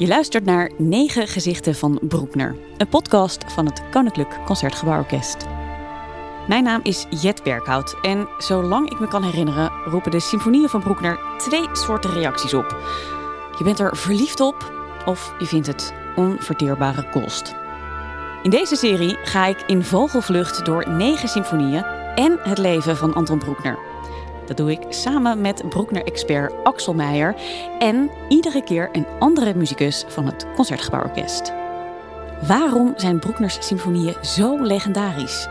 Je luistert naar Negen Gezichten van Broekner, een podcast van het Koninklijk Concertgebouworkest. Mijn naam is Jet Berkhout en zolang ik me kan herinneren roepen de symfonieën van Broekner twee soorten reacties op. Je bent er verliefd op of je vindt het onverteerbare kost. In deze serie ga ik in vogelvlucht door negen symfonieën en het leven van Anton Broekner. Dat doe ik samen met Broekner-expert Axel Meijer en iedere keer een andere muzikus van het Concertgebouworkest. Waarom zijn Broekners symfonieën zo legendarisch?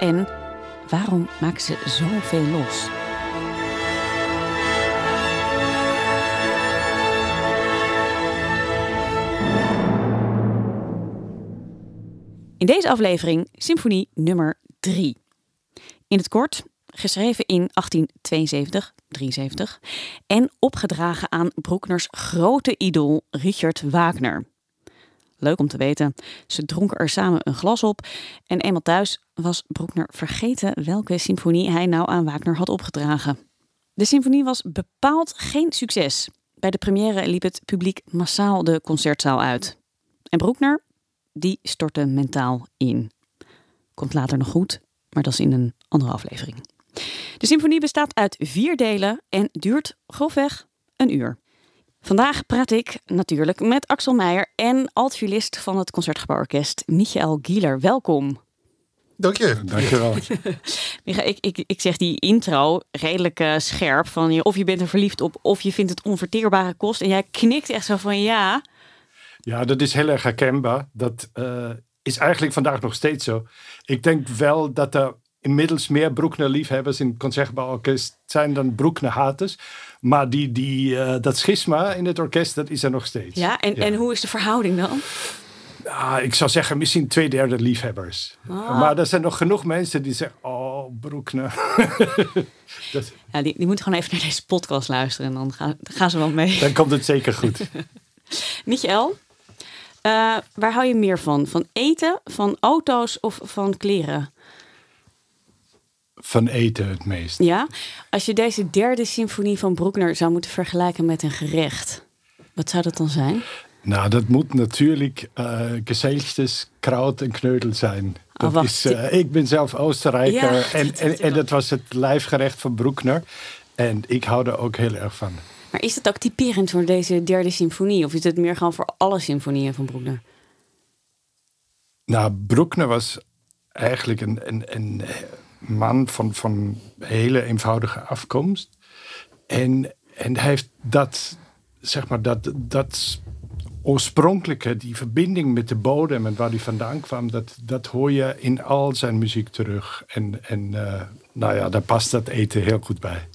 En waarom maken ze zoveel los? In deze aflevering symfonie nummer 3. In het kort, geschreven in 1872, 73 en opgedragen aan Broekners grote idool Richard Wagner. Leuk om te weten. Ze dronken er samen een glas op en eenmaal thuis was Broekner vergeten welke symfonie hij nou aan Wagner had opgedragen. De symfonie was bepaald geen succes. Bij de première liep het publiek massaal de concertzaal uit. En Broekner, die stortte mentaal in. Komt later nog goed, maar dat is in een andere aflevering. De symfonie bestaat uit vier delen en duurt grofweg een uur. Vandaag praat ik natuurlijk met Axel Meijer en altviolist van het Concertgebouworkest, Michael Gieler. Welkom. Dank je. Dank je wel. Michael, ik, ik, ik zeg die intro redelijk uh, scherp. Van je, of je bent er verliefd op, of je vindt het onverteerbare kost. En jij knikt echt zo van ja. Ja, dat is heel erg herkenbaar. Dat uh, is eigenlijk vandaag nog steeds zo. Ik denk wel dat er inmiddels meer Broekner-liefhebbers in het Concertgebouworkest zijn dan Broekner-haters. Maar die, die, uh, dat schisma in het orkest, dat is er nog steeds. Ja, en, ja. en hoe is de verhouding dan? Ah, ik zou zeggen misschien twee derde liefhebbers. Ah. Maar er zijn nog genoeg mensen die zeggen, oh, Broekner. dat... ja, die, die moeten gewoon even naar deze podcast luisteren en dan gaan, gaan ze wel mee. Dan komt het zeker goed. Michael, uh, waar hou je meer van? Van eten, van auto's of van kleren? Van eten het meest. Ja, als je deze derde symfonie van Broekner zou moeten vergelijken met een gerecht, wat zou dat dan zijn? Nou, dat moet natuurlijk uh, kraut en kneudel zijn. Dat oh, is, uh, ik ben zelf Oostenrijker Ja, en, dat en, dat was het lijfgerecht van Broekner. En ik hou er ook heel erg van. Maar is het ook typerend voor deze derde symfonie? Of is het meer gewoon voor alle symfonieën van Broekner? Nou, Broekner was eigenlijk een, een, een man van, van hele eenvoudige afkomst. En, en hij heeft dat, zeg maar, dat, dat oorspronkelijke, die verbinding met de bodem en waar hij vandaan kwam, dat, dat hoor je in al zijn muziek terug. En, en uh, nou ja, daar past dat eten heel goed bij.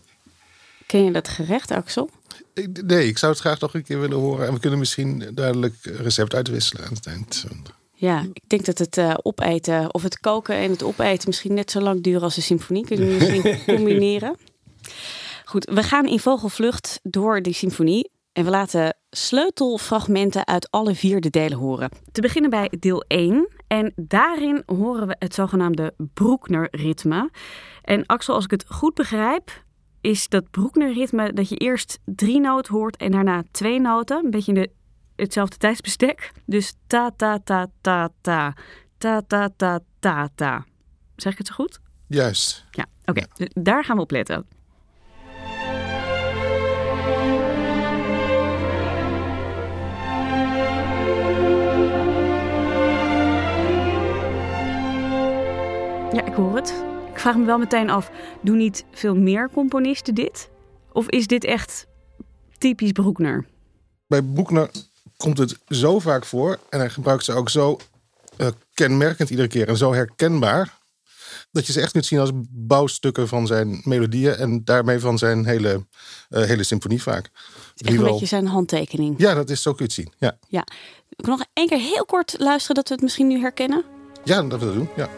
Ken je dat gerecht, Axel? Nee, ik zou het graag nog een keer willen horen. En we kunnen misschien duidelijk recept uitwisselen aan het eind. Ja, ik denk dat het uh, opeten of het koken en het opeten misschien net zo lang duren als de symfonie. Kunnen we misschien combineren? Goed, we gaan in vogelvlucht door die symfonie. En we laten sleutelfragmenten uit alle vier de delen horen. Te beginnen bij deel 1. En daarin horen we het zogenaamde Broekner-ritme. En Axel, als ik het goed begrijp, is dat Broekner-ritme dat je eerst drie noten hoort en daarna twee noten. Een beetje in de hetzelfde tijdsbestek. Dus ta ta ta ta ta. Ta ta ta ta ta. Zeg ik het zo goed? Juist. Ja, oké. Dus daar gaan we op letten. Ja, ik hoor het. Ik vraag me wel meteen af, doen niet veel meer componisten dit? Of is dit echt typisch Broekner? Bij Broekner komt het zo vaak voor en hij gebruikt ze ook zo uh, kenmerkend iedere keer en zo herkenbaar dat je ze echt moet zien als bouwstukken van zijn melodieën en daarmee van zijn hele, uh, hele symfonie vaak. Echt een beetje zijn handtekening. Ja, dat is zo kun je het zien. Ja. ja. Ik nog één keer heel kort luisteren dat we het misschien nu herkennen. Ja, dat we dat doen. Ja.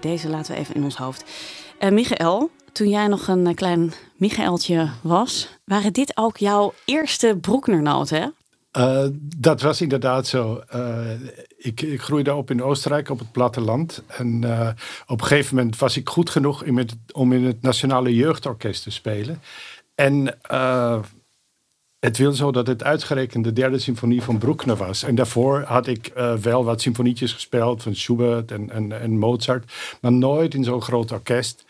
Deze laten we even in ons hoofd. Uh, Michael, toen jij nog een uh, klein Michaeltje was, waren dit ook jouw eerste Broeknernoten? Uh, dat was inderdaad zo. Ik, groeide op in Oostenrijk op het platteland. En op een gegeven moment was ik goed genoeg om in het Nationale Jeugdorkest te spelen. En het wil zo dat het uitgerekend de derde symfonie van Bruckner was. En daarvoor had ik wel wat symfonietjes gespeeld van Schubert en, en, en Mozart. Maar nooit in zo'n groot orkest.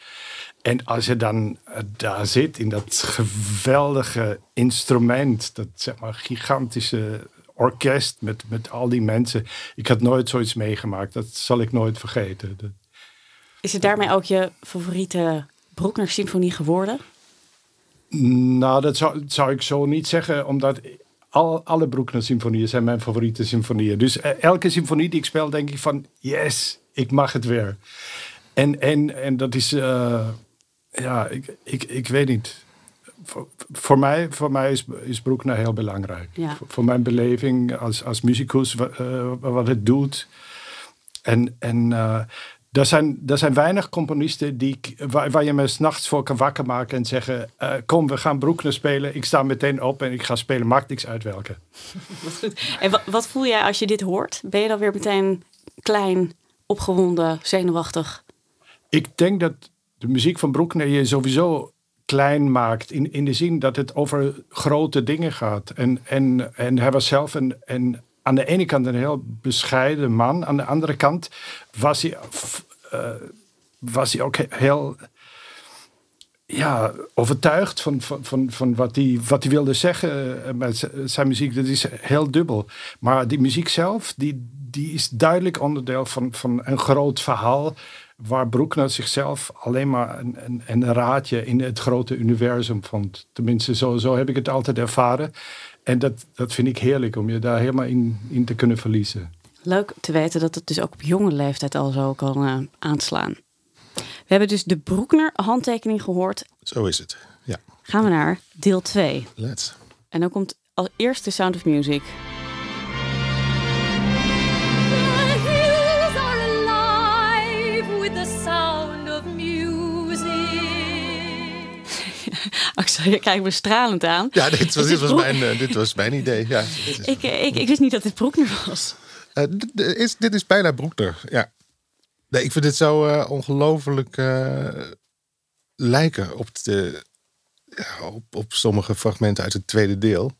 En als je dan eh, daar zit in dat geweldige instrument, dat zeg maar gigantische orkest met, met al die mensen. Ik had nooit zoiets meegemaakt. Dat zal ik nooit vergeten. Is het daarmee ook je favoriete Bruckner-symfonie geworden? Nou, dat zou, zou ik zo niet zeggen, omdat al, alle Bruckner-symfonieën zijn mijn favoriete symfonieën. Dus eh, elke symfonie die ik speel, denk ik van, yes, ik mag het weer. En, en, en dat is... Uh, ja, ik, ik, ik weet niet. Voor, voor mij, voor mij is, is Broekner heel belangrijk. Voor, mijn beleving als, als muzikus, uh, wat het doet. En, en uh, er, zijn, er zijn weinig componisten die, waar, waar je me s'nachts voor kan wakker maken en zeggen: uh, Kom, we gaan Broekner spelen. Ik sta meteen op en ik ga spelen. Maakt niks uit welke. en wat, wat voel jij als je dit hoort? Ben je dan weer meteen klein, opgewonden, zenuwachtig? Ik denk dat de muziek van Bruckner je sowieso klein maakt. In, in de zin dat het over grote dingen gaat. En, en, en hij was zelf een, een, aan de ene kant een heel bescheiden man. Aan de andere kant was hij, uh, was hij ook heel ja, overtuigd van, van, van, van wat, hij, wat hij wilde zeggen eh, met zijn muziek. Dat is heel dubbel. Maar die muziek zelf, die, die is duidelijk onderdeel van, van een groot verhaal waar Broekner zichzelf alleen maar een, een, een, raadje in het grote universum vond. Tenminste, zo, zo heb ik het altijd ervaren. En dat, dat vind ik heerlijk om je daar helemaal in, in te kunnen verliezen. Leuk te weten dat het dus ook op jonge leeftijd al zo kan uh, aanslaan. We hebben dus de Broekner handtekening gehoord. Zo is het, ja. Gaan we naar deel 2. Let's. En dan komt als eerste Sound of Music. Je kijkt me stralend aan. Ja, dit was, dit was, mijn, uh, dit was mijn idee. Ja, ik, ik, ik wist niet dat dit Broekner was. Uh, dit, is, dit is bijna Broekner, ja. Nee, ik vind dit zo uh, ongelooflijk lijken op, de, ja, op, op sommige fragmenten uit het tweede deel.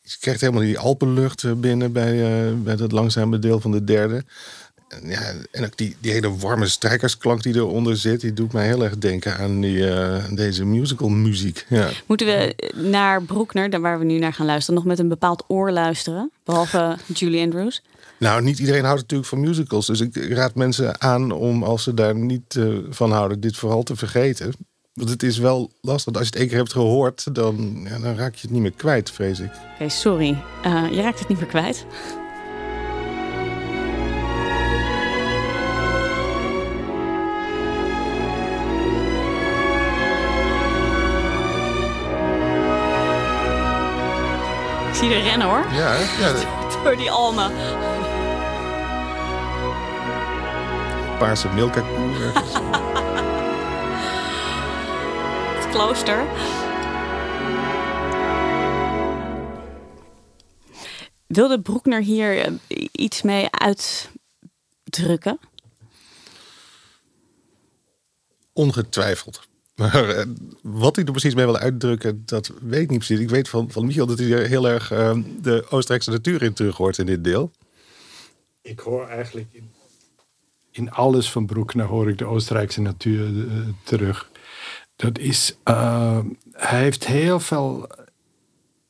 Je krijgt helemaal die Alpenlucht binnen bij, bij dat langzame deel van de derde ja, en ook die, die hele warme strijkersklank die eronder zit, die doet mij heel erg denken aan die, uh, deze musical muziek. Ja. Moeten we naar Broekner, waar we nu naar gaan luisteren, nog met een bepaald oor luisteren? Behalve Julie Andrews? Nou, niet iedereen houdt natuurlijk van musicals. Dus ik raad mensen aan om, als ze daar niet uh, van houden, dit vooral te vergeten. Want het is wel lastig. Als je het één keer hebt gehoord, dan, ja, dan raak je het niet meer kwijt, vrees ik. Oké, sorry. Uh, je raakt het niet meer kwijt. Zie er rennen hoor. Ja, ja. Door die almen. Paarse milka Het klooster. Wilde Broekner hier eh, iets mee uitdrukken? Ongetwijfeld. Maar eh, wat hij er precies mee wil uitdrukken, dat weet ik niet precies. Ik weet van, van Michiel dat hij heel erg uh, de Oostenrijkse natuur in terug hoort in dit deel. Ik hoor eigenlijk in, in alles van Broekner hoor ik de Oostenrijkse natuur uh, terug. Dat is, hij heeft heel veel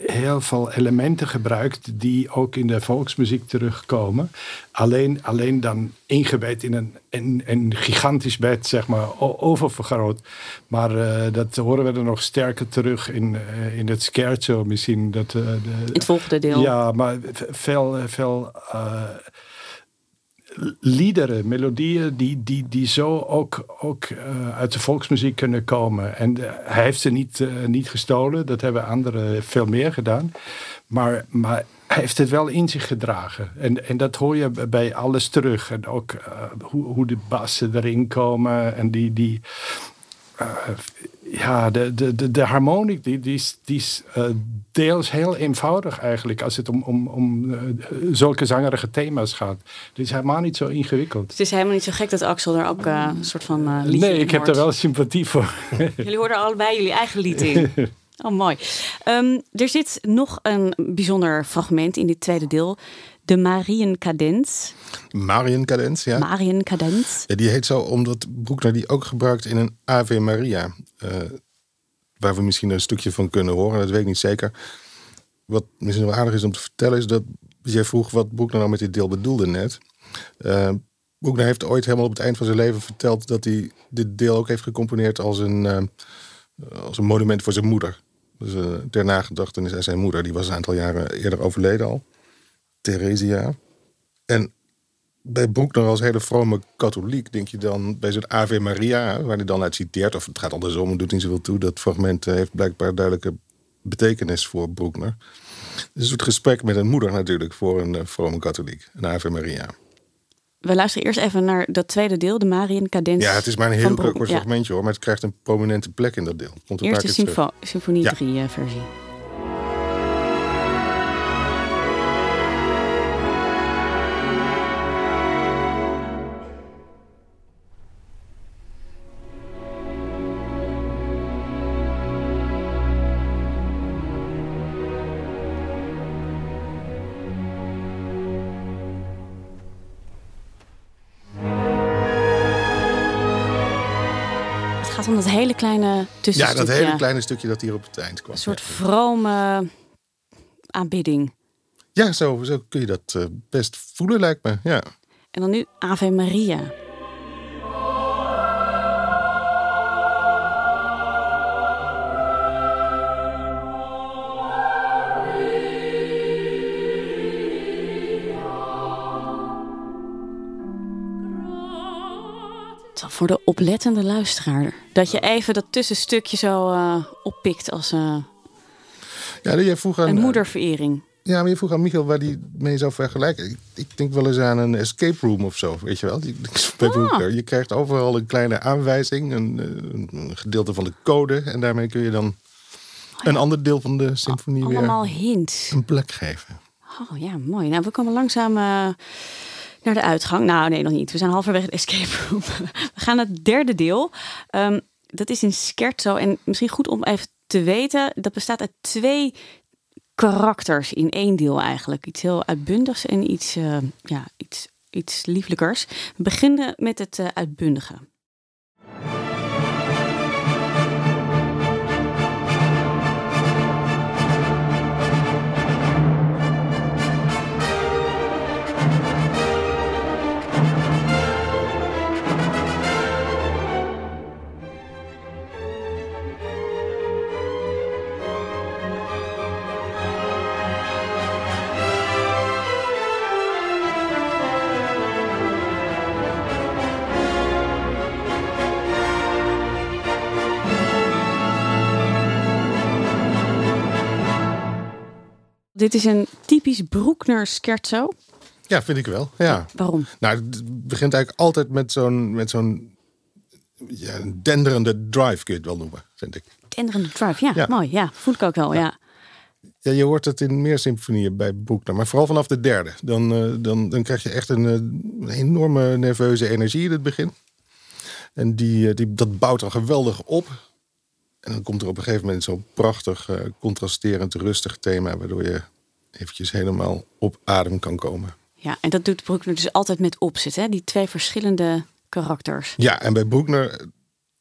heel veel elementen gebruikt die ook in de volksmuziek terugkomen. Alleen, alleen dan ingebed in een, een, een gigantisch bed, zeg maar, oververgroot. Maar uh, dat horen we er nog sterker terug in, uh, in het scherzo misschien. Dat, uh, de, het volgende deel. Ja, maar veel, veel liederen, melodieën die, die, die zo ook, ook uh, uit de volksmuziek kunnen komen. En uh, hij heeft ze niet, uh, niet gestolen, dat hebben anderen veel meer gedaan. Maar, maar hij heeft het wel in zich gedragen. En, en dat hoor je bij alles terug. En ook hoe, hoe de bassen erin komen en die. die ja, de, de, de, de harmoniek die, die is, die is uh, deels heel eenvoudig eigenlijk als het om, om, om uh, zulke zangerige thema's gaat. Het is helemaal niet zo ingewikkeld. Het is helemaal niet zo gek dat Axel er ook uh, een soort van liedje Nee, ik heb er wel sympathie voor. jullie hoorden allebei jullie eigen lied in. Oh, mooi. Um, er zit nog een bijzonder fragment in dit tweede deel. De Marienkadens. Marienkadens, ja. Marienkadens. Ja, die heet zo omdat Broekner die ook gebruikt in een Ave Maria. Uh, waar we misschien een stukje van kunnen horen, dat weet ik niet zeker. Wat misschien wel aardig is om te vertellen is dat jij vroeg wat Broekner nou met dit deel bedoelde net. Uh, Broekner heeft ooit helemaal op het eind van zijn leven verteld dat hij dit deel ook heeft gecomponeerd als een, uh, als een monument voor zijn moeder. Dus ter nagedachtenis aan zijn moeder. Die was een aantal jaren eerder overleden al. Theresia. En bij Broekner als hele vrome katholiek denk je dan bij zo'n Ave Maria, waar hij dan uit citeert, of het gaat andersom, doet niet zoveel toe. Dat fragment heeft blijkbaar duidelijke betekenis voor Broekner. Het is een soort gesprek met een moeder natuurlijk voor een uh, vrome katholiek, een Ave Maria. We luisteren eerst even naar dat tweede deel, de Mariën Cadens. Ja, het is maar een heel kort fragmentje hoor, maar het krijgt een prominente plek in dat deel. Komt Eerst de symfo symfonie 3 ja. Ja, dat hele kleine stukje dat hier op het eind kwam. Een soort vrome aanbidding. Ja, zo, zo kun je dat uh, best voelen, lijkt me. Ja. En dan nu Ave Maria. Voor de oplettende luisteraar. Dat je even dat tussenstukje zo uh, oppikt als uh, ja, jij vroeg aan, een moederverering. Ja, maar je vroeg aan Michael waar die mee zou vergelijken. Ik, ik, denk wel eens aan een escape room of zo, weet je wel. Ah. Je krijgt overal een kleine aanwijzing, een, een, gedeelte van de code. En daarmee kun je dan een ander deel van de symfonie Allemaal weer hints. een plek geven. Oh ja, mooi. Nou, we komen langzaam... Uh, naar de uitgang. Nou, nee, nog niet. We zijn halverwege de escape room. We gaan naar het derde deel. Um, dat is in scherzo. En misschien goed om even te weten, dat bestaat uit twee karakters in één deel eigenlijk. Iets heel uitbundigs en iets, uh, ja, iets, iets lieflijkers. We beginnen met het uh, uitbundige. Dit is een typisch Broekner scherzo. Ja, vind ik wel. Ja. Waarom? Nou, het begint eigenlijk altijd met zo'n met zo'n ja, denderende drive, kun je het wel noemen, vind ik. Denderende drive, ja, mooi. Ja, voel ik ook wel, ja. ja. je hoort het in meer symfonieën bij Broekner, maar vooral vanaf de derde. Dan, uh, dan, dan krijg je echt een, een, enorme nerveuze energie in het begin. En die, die, dat bouwt dan geweldig op. En dan komt er op een gegeven moment zo'n prachtig, uh, contrasterend, rustig thema, waardoor je eventjes helemaal op adem kan komen. Ja, en dat doet Broekner dus altijd met opzet, hè? die twee verschillende karakters. Ja, en bij Broekner,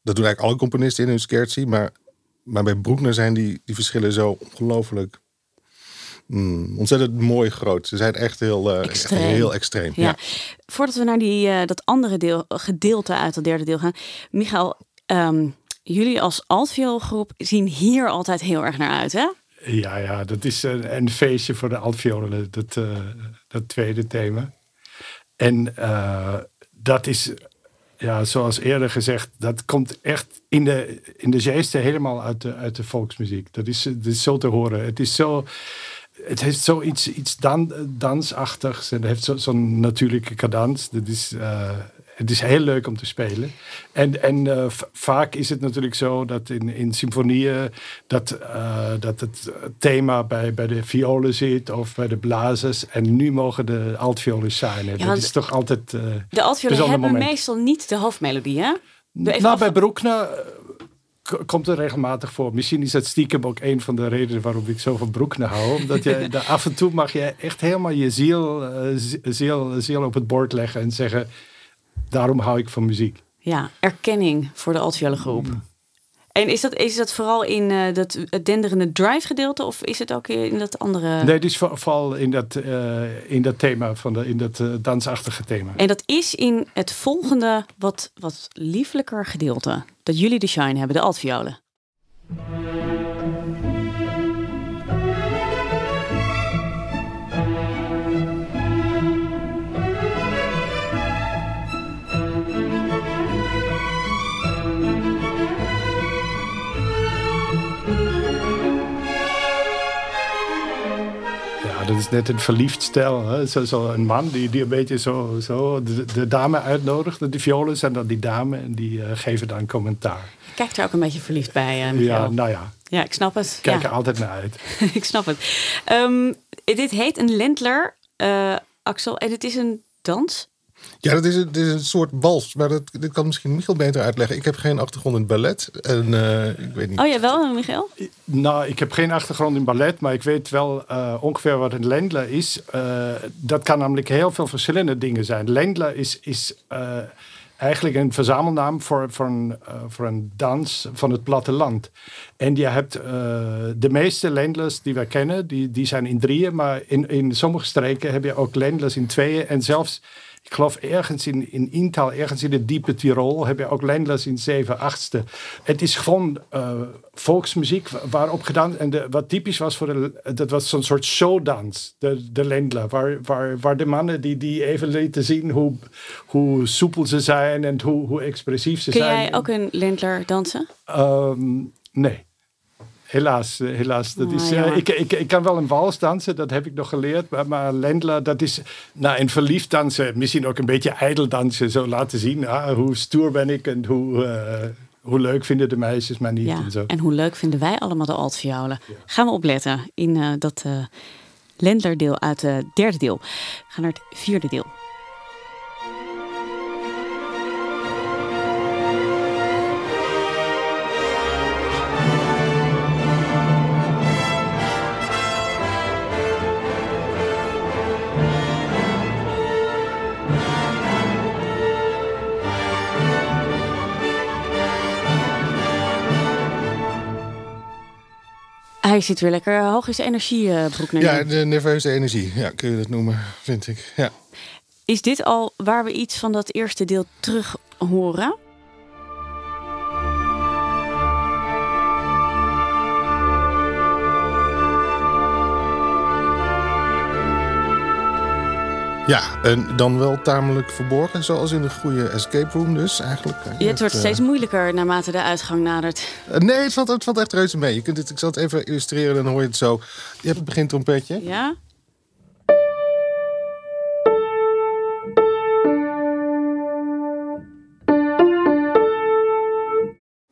dat doen eigenlijk alle componisten in hun scherzi, maar, maar bij Broekner zijn die, die verschillen zo ongelooflijk mm, ontzettend mooi groot. Ze zijn echt heel, uh, extreem. heel extreem. Ja. Voordat we naar die, uh, dat andere deel, gedeelte uit het derde deel gaan, Michael, um, jullie als altvioolgroep zien hier altijd heel erg naar uit, hè? Ja, ja, dat is een, een feestje voor de altviolen, dat, uh, dat tweede thema. En uh, dat is, ja, zoals eerder gezegd, dat komt echt in de, in de zeeste helemaal uit de, uit de volksmuziek. Dat is, dat is zo te horen. Het is zo het heeft zoiets iets dan, dansachtigs en het heeft zo'n natuurlijke cadans. Dat is uh, Het is heel leuk om te spelen. En, en uh, vaak is het natuurlijk zo dat in, in symfonieën dat, uh, dat het thema bij, bij de violen zit of bij de blazers. En nu mogen de altviolen zijn. Ja, dat is toch altijd. Uh, de altviolen hebben moment. meestal niet de hoofdmelodie, hè? Nou, bij Broekner komt er regelmatig voor. Misschien is dat stiekem ook een van de redenen waarom ik zo van hou. Omdat je af en toe mag je echt helemaal je ziel, ziel, ziel op het bord leggen en zeggen daarom hou ik van muziek. Ja, erkenning voor de altviolen groep. Mm. En is dat, is dat vooral in uh, dat het denderende drive gedeelte of is het ook in dat andere? Nee, het is vooral in dat, uh, in dat thema, van de, in dat uh, dansachtige thema. En dat is in het volgende wat, wat lieflijker gedeelte. Dat jullie de shine hebben, de altviolen. Dat is net een verliefd stel. Hè? Zo, zo, een man die, die een beetje zo, zo de, de dame uitnodigt. De violen zijn dan die dame en die uh, geven dan commentaar. Kijk er ook een beetje verliefd bij, uh, Ja, nou ja. Ja, ik snap het. Kijk ja. er altijd naar uit. ik snap het. Um, dit heet een Lentler, uh, Axel. En het is een dans. Ja, dat is, een, is een soort wals. Maar dat, dat kan misschien Michiel beter uitleggen. Ik heb geen achtergrond in ballet. En, uh, ik weet niet. Oh, ja, wel, Michiel? Nou, ik heb geen achtergrond in ballet. Maar ik weet wel uh, ongeveer wat een Lendler is. Uh, dat kan namelijk heel veel verschillende dingen zijn. Lendler is... is eigenlijk een verzamelnaam voor, voor, een, uh, voor een dans van het platteland. En je hebt uh, de meeste lendlers die wij kennen, die, die zijn in drieën. Maar in, in sommige streken heb je ook lendlers in tweeën. En zelfs ik geloof ergens in, in Intal, ergens in het diepe Tirol, heb je ook Lendlers in 7 achtste. Het is gewoon uh, volksmuziek waarop gedaan. En de, wat typisch was voor de, dat was zo'n soort showdans, de, de Lendler. Waar, waar, waar de mannen die, die even lieten zien hoe, hoe soepel ze zijn en hoe, hoe expressief ze Kun zijn. Kun jij ook een Lendler dansen? Um, nee. Helaas, eh, helaas. Dat is, uh, ik, ik, ik kan wel een wals dansen, dat heb ik nog geleerd. Maar, maar Lendler, dat is nou, een verliefd dansen. Misschien ook een beetje ijdel dansen. Zo laten zien ah, hoe stoer ben ik en hoe, uh, hoe leuk vinden de meisjes mij niet. Ja, en, zo. en hoe leuk vinden wij allemaal de altviolen. Ja. Gaan we opletten in uh, dat Lendler deel uit het derde deel. We gaan naar het vierde deel. Hij zit weer lekker hoog in zijn energie, uh, Broek. Ja, de nerveuze energie, ja, kun je dat noemen, vind ik. Ja. Is dit al waar we iets van dat eerste deel terug horen? Ja, en dan wel tamelijk verborgen, zoals in de goede escape room dus eigenlijk. Ja, het wordt steeds moeilijker naarmate de uitgang nadert. Uh, nee, het valt, het valt echt reuze mee. Je kunt het, ik zal het even illustreren, dan hoor je het zo. Je hebt het begintrompetje. Ja.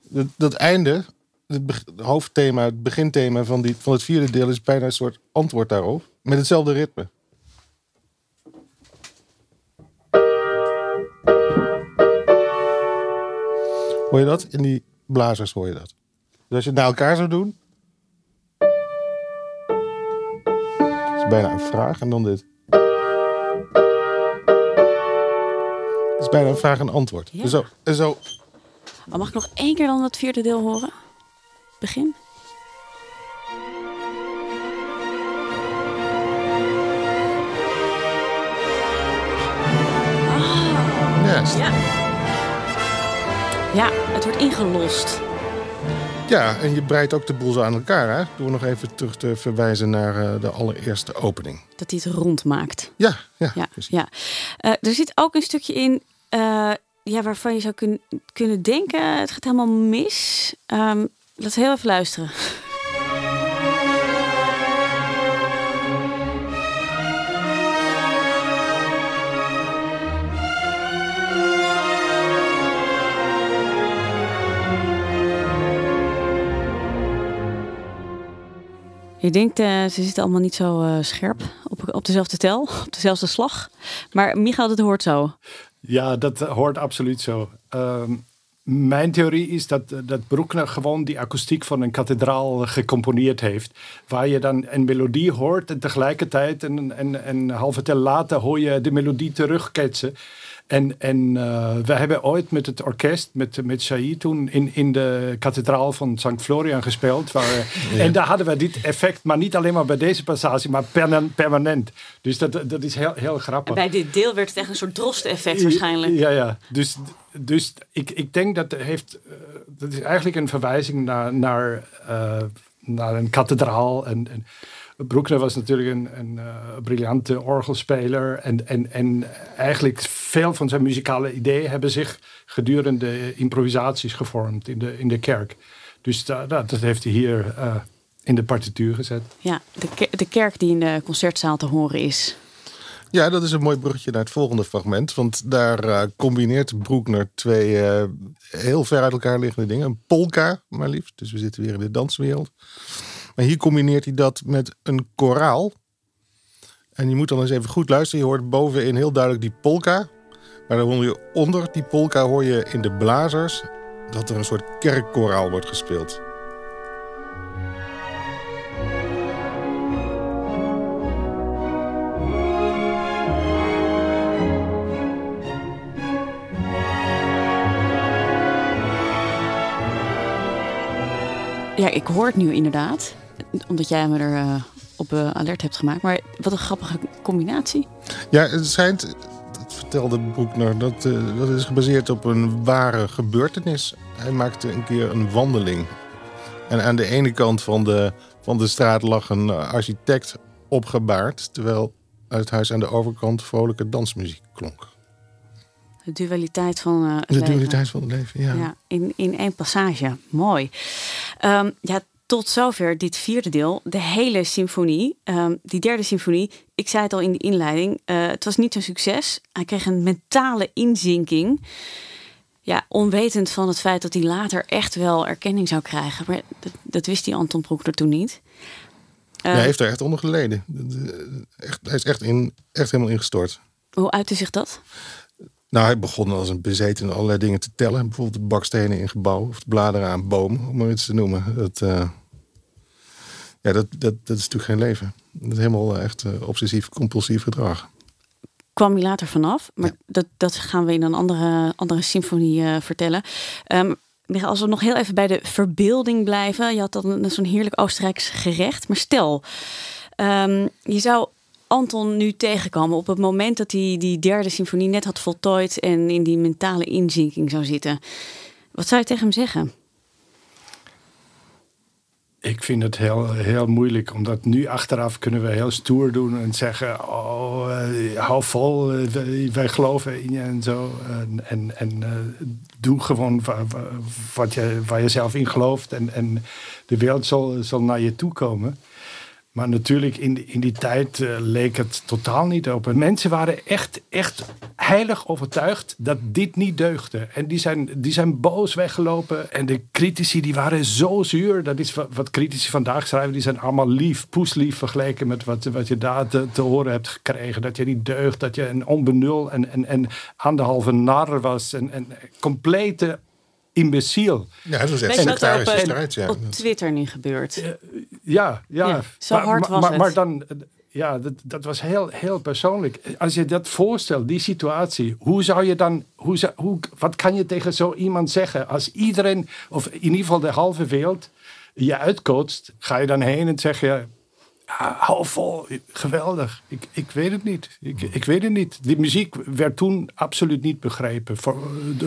Dat, dat einde, het hoofdthema, het beginthema van, die, van het vierde deel... is bijna een soort antwoord daarop, met hetzelfde ritme. Hoor je dat? In die blazers hoor je dat. Dus als je het naar elkaar zou doen. Dat is bijna een vraag en dan dit. Is bijna een vraag en antwoord. Ja. Zo, en zo. Oh, mag ik nog één keer dan dat vierde deel horen? Begin. Wordt ingelost. Ja, en je breidt ook de boel zo aan elkaar, hè? Door nog even terug te verwijzen naar uh, de allereerste opening. Dat hij het rond maakt. Ja, ja. ja, ja. Uh, er zit ook een stukje in uh, ja, waarvan je zou kun, kunnen denken: het gaat helemaal mis. Um, laten we heel even luisteren. Je denkt, uh, ze zitten allemaal niet zo uh, scherp op, op dezelfde tel, op dezelfde slag. Maar Michael, dat hoort zo. Ja, dat hoort absoluut zo. Um, mijn theorie is dat, dat Bruckner gewoon die akoestiek van een kathedraal gecomponeerd heeft. Waar je dan een melodie hoort en tegelijkertijd een, een, een halve tel later hoor je de melodie terugketsen. En, en uh, we hebben ooit met het orkest, met, met Saïd toen, in, in de kathedraal van St. Florian gespeeld. Waar, En daar hadden we dit effect, maar niet alleen maar bij deze passage, maar permanent. Dus dat, dat is heel, heel grappig. bij dit deel werd het echt een soort droste-effect waarschijnlijk. Ja, ja. Dus, dus ik, ik denk dat heeft, uh, dat is eigenlijk een verwijzing naar, naar, uh, naar een kathedraal. En, en Broekner was natuurlijk een, een uh, briljante orgelspeler. En, en, en eigenlijk veel van zijn muzikale ideeën hebben zich gedurende improvisaties gevormd in de, in de kerk. Dus dat, dat heeft hij hier uh, in de partituur gezet. Ja, de, de kerk die in de concertzaal te horen is. Ja, dat is een mooi bruggetje naar het volgende fragment. Want daar uh, combineert Broekner twee uh, heel ver uit elkaar liggende dingen. Een polka, maar liefst. Dus we zitten weer in de danswereld. Maar hier combineert hij dat met een koraal. En je moet dan eens even goed luisteren. Je hoort bovenin heel duidelijk die polka. Maar dan hoor je onder die polka hoor je in de blazers dat er een soort kerkkoraal wordt gespeeld. Ja, ik hoor het nu inderdaad. Omdat jij me er uh, op uh, alert hebt gemaakt. Maar wat een grappige combinatie. Ja, het schijnt, dat vertelde Broekner, dat, uh, dat is gebaseerd op een ware gebeurtenis. Hij maakte een keer een wandeling. En aan de ene kant van de, van de straat lag een architect opgebaard. Terwijl uit het huis aan de overkant vrolijke dansmuziek klonk. De dualiteit van uh, De leven. dualiteit van het leven, ja. ja in, in één passage. Mooi. Um, ja, tot zover dit vierde deel. De hele symfonie. Um, die derde symfonie. Ik zei het al in de inleiding. Uh, het was niet zo'n succes. Hij kreeg een mentale inzinking. Ja, onwetend van het feit dat hij later echt wel erkenning zou krijgen. Maar dat, dat wist die Anton Broekner toen niet. Uh, hij heeft er echt onder geleden. Echt, hij is echt, in, echt helemaal ingestort. Hoe uitte zich dat? Nou, hij begon als een bezeten allerlei dingen te tellen. Bijvoorbeeld de bakstenen in gebouwen of de bladeren aan bomen, om maar iets te noemen. Dat, uh, ja, dat, dat, dat is natuurlijk geen leven. Dat is helemaal echt uh, obsessief, compulsief gedrag. Kwam hij later vanaf, maar ja. dat, dat gaan we in een andere, andere symfonie uh, vertellen. Um, als we nog heel even bij de verbeelding blijven. Je had dan zo'n heerlijk Oostenrijks gerecht. Maar stel, um, je zou Anton nu tegenkomen op het moment dat hij die derde symfonie net had voltooid en in die mentale inzinking zou zitten? Wat zou je tegen hem zeggen? Ik vind het heel, heel moeilijk, omdat nu achteraf kunnen we heel stoer doen en zeggen: Oh, uh, hou vol, uh, wij geloven in je en zo. En, en, uh, doe gewoon wat je, waar je zelf in gelooft en, en de wereld zal, zal naar je toe komen. Maar natuurlijk, in, in die tijd uh, leek het totaal niet op. mensen waren echt, echt heilig overtuigd dat dit niet deugde. En die zijn, die zijn boos weggelopen. En de critici die waren zo zuur. Dat is wat, wat critici vandaag schrijven. Die zijn allemaal lief, poeslief vergeleken met wat, wat je daar te, te horen hebt gekregen. Dat je niet deugt, dat je een onbenul en, en, en anderhalve nar was. En, en complete imbeciel. Ja, dat is echt sectarische strijd. Ja. Op Twitter nu gebeurt. Uh, ja, ja. ja. Zo maar, hard was maar, het. Maar dan, ja, dat, dat was heel, heel persoonlijk. Als je dat voorstelt, die situatie, hoe zou je dan, hoe, hoe, wat kan je tegen zo iemand zeggen? Als iedereen, of in ieder geval de halve wereld, je uitcoacht, ga je dan heen en zeg je, ja, hou vol, geweldig. Ik, ik weet het niet. Ik, ik weet het niet. Die muziek werd toen absoluut niet begrepen voor,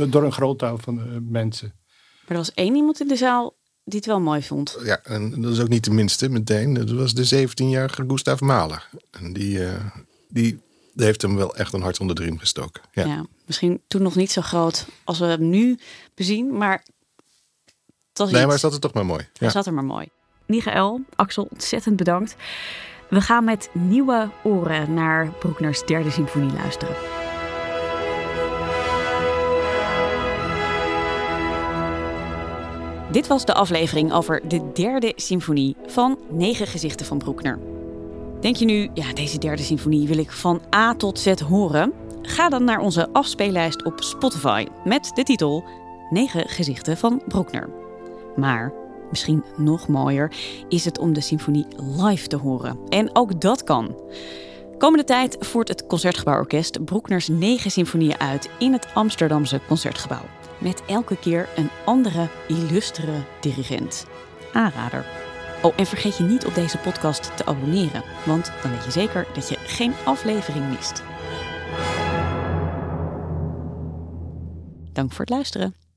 door een groot deel van de mensen. Maar er was één iemand in de zaal die het wel mooi vond. Ja, en dat is ook niet de minste meteen. Dat was de 17-jarige Gustav Mahler. En die, uh, die heeft hem wel echt een hart onder de riem gestoken. Ja. ja. misschien toen nog niet zo groot als we hem nu bezien, maar... nee, iets. maar zat er toch maar mooi. Hij zat er maar mooi. Michael, Axel, ontzettend bedankt. We gaan met nieuwe oren naar Broekners derde symfonie luisteren. Dit was de aflevering over de derde symfonie van Negen Gezichten van Broekner. Denk je nu, ja, deze derde symfonie wil ik van A tot Z horen? Ga dan naar onze afspeellijst op Spotify met de titel Negen Gezichten van Broekner. Maar misschien nog mooier is het om de symfonie live te horen. En ook dat kan. Komende tijd voert het Concertgebouworkest Broekners negen symfonieën uit in het Amsterdamse Concertgebouw. Met elke keer een andere illustere dirigent. Aanrader. Oh, en vergeet je niet op deze podcast te abonneren, want dan weet je zeker dat je geen aflevering mist. Dank voor het luisteren.